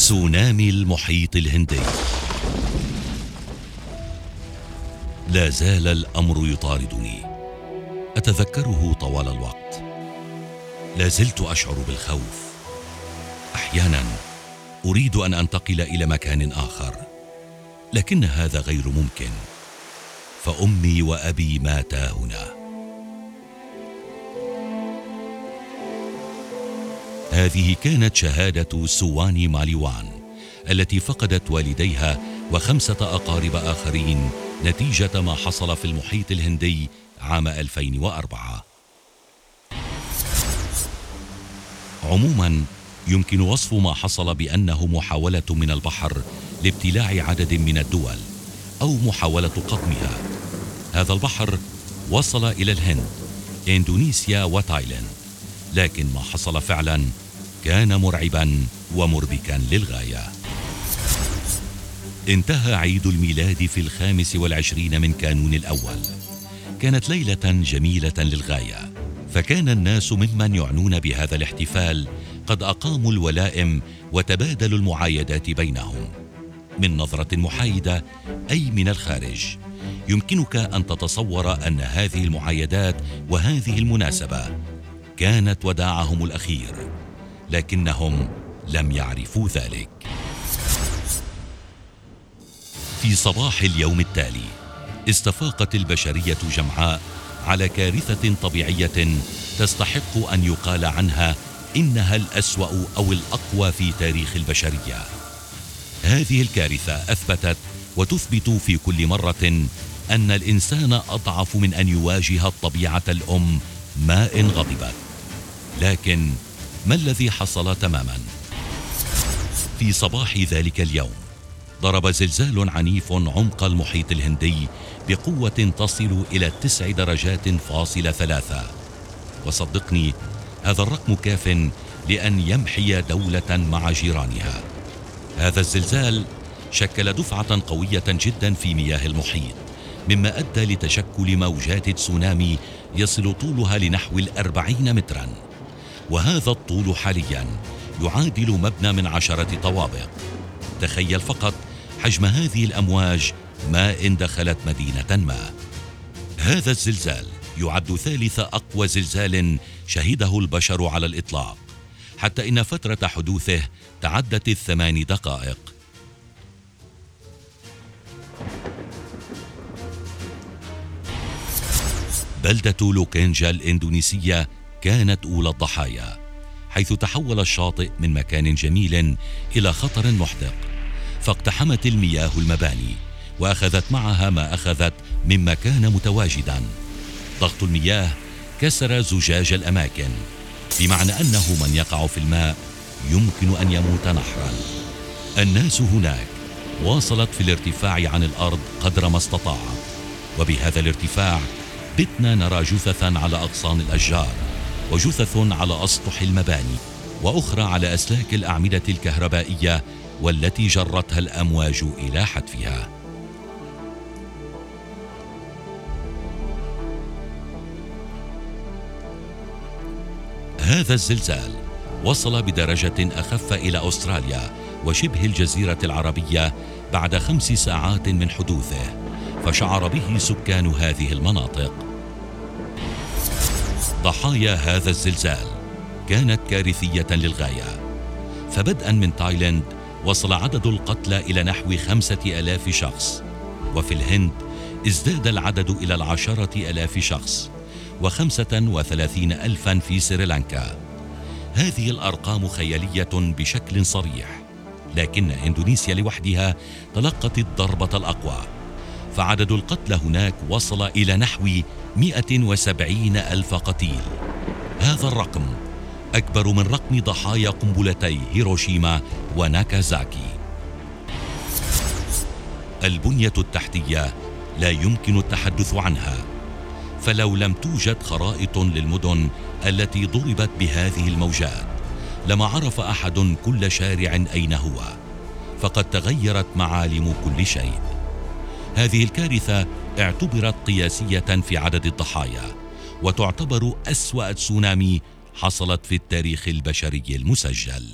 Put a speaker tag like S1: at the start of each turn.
S1: تسونامي المحيط الهندي. لا زال الأمر يطاردني. أتذكره طوال الوقت. لا زلت أشعر بالخوف. أحيانا أريد أن أنتقل إلى مكان آخر لكن هذا غير ممكن. فأمي وأبي ماتا هنا. هذه كانت شهادة سواني ماليوان التي فقدت والديها وخمسة أقارب آخرين نتيجة ما حصل في المحيط الهندي عام 2004 عموما يمكن وصف ما حصل بأنه محاولة من البحر لابتلاع عدد من الدول أو محاولة قطمها. هذا البحر وصل إلى الهند إندونيسيا وتايلاند لكن ما حصل فعلا كان مرعبا ومربكا للغاية. انتهى عيد الميلاد في الخامس والعشرين من كانون الأول. كانت ليلة جميلة للغاية فكان الناس ممن يعنون بهذا الاحتفال قد أقاموا الولائم وتبادلوا المعايدات بينهم. من نظرة محايدة أي من الخارج يمكنك أن تتصور أن هذه المعايدات وهذه المناسبة كانت وداعهم الأخير. لكنهم لم يعرفوا ذلك. في صباح اليوم التالي استفاقت البشرية جمعاء على كارثة طبيعية تستحق أن يقال عنها إنها الأسوأ أو الأقوى في تاريخ البشرية. هذه الكارثة أثبتت وتثبت في كل مرة أن الإنسان أضعف من أن يواجه الطبيعة الأم ما ان غضبت لكن ما الذي حصل تماما؟ في صباح ذلك اليوم ضرب زلزال عنيف عمق المحيط الهندي بقوة تصل إلى تسع درجات فاصلة ثلاثة. وصدقني هذا الرقم كاف لأن يمحي دولة مع جيرانها. هذا الزلزال شكل دفعة قوية جدا في مياه المحيط مما أدى لتشكل موجات تسونامي يصل طولها لنحو الأربعين متراً. وهذا الطول حاليا يعادل مبنى من عشرة طوابق. تخيل فقط حجم هذه الأمواج ما إن دخلت مدينة ما. هذا الزلزال يعد ثالث أقوى زلزال شهده البشر على الإطلاق حتى إن فترة حدوثه تعدت الثمان دقائق. بلدة لوكينجا الإندونيسية كانت أولى الضحايا حيث تحول الشاطئ من مكان جميل إلى خطر محدق فاقتحمت المياه المباني وأخذت معها ما أخذت مما كان متواجدا. ضغط المياه كسر زجاج الأماكن بمعنى أنه من يقع في الماء يمكن أن يموت نحرا. الناس هناك واصلت في الارتفاع عن الأرض قدر ما استطاعت وبهذا الارتفاع بتنا نرى جثثا على أغصان الأشجار. وجثث على أسطح المباني وأخرى على أسلاك الأعمدة الكهربائية والتي جرتها الأمواج إلى حتفها. هذا الزلزال وصل بدرجة أخف إلى أستراليا وشبه الجزيرة العربية بعد خمس ساعات من حدوثه فشعر به سكان هذه المناطق. ضحايا هذا الزلزال كانت كارثية للغاية. فبدءا من تايلاند وصل عدد القتلى إلى نحو خمسة ألاف شخص. وفي الهند ازداد العدد إلى العشرة ألاف شخص وخمسة وثلاثين ألفا في سريلانكا. هذه الأرقام خيالية بشكل صريح لكن إندونيسيا لوحدها تلقت الضربة الأقوى. فعدد القتلى هناك وصل إلى نحو 170 ألف قتيل. هذا الرقم أكبر من رقم ضحايا قنبلتي هيروشيما وناكازاكي. البنية التحتية لا يمكن التحدث عنها فلو لم توجد خرائط للمدن التي ضربت بهذه الموجات لما عرف أحد كل شارع أين هو فقد تغيرت معالم كل شيء. هذه الكارثة اعتبرت قياسية في عدد الضحايا وتعتبر أسوأ تسونامي حصلت في التاريخ البشري المسجل.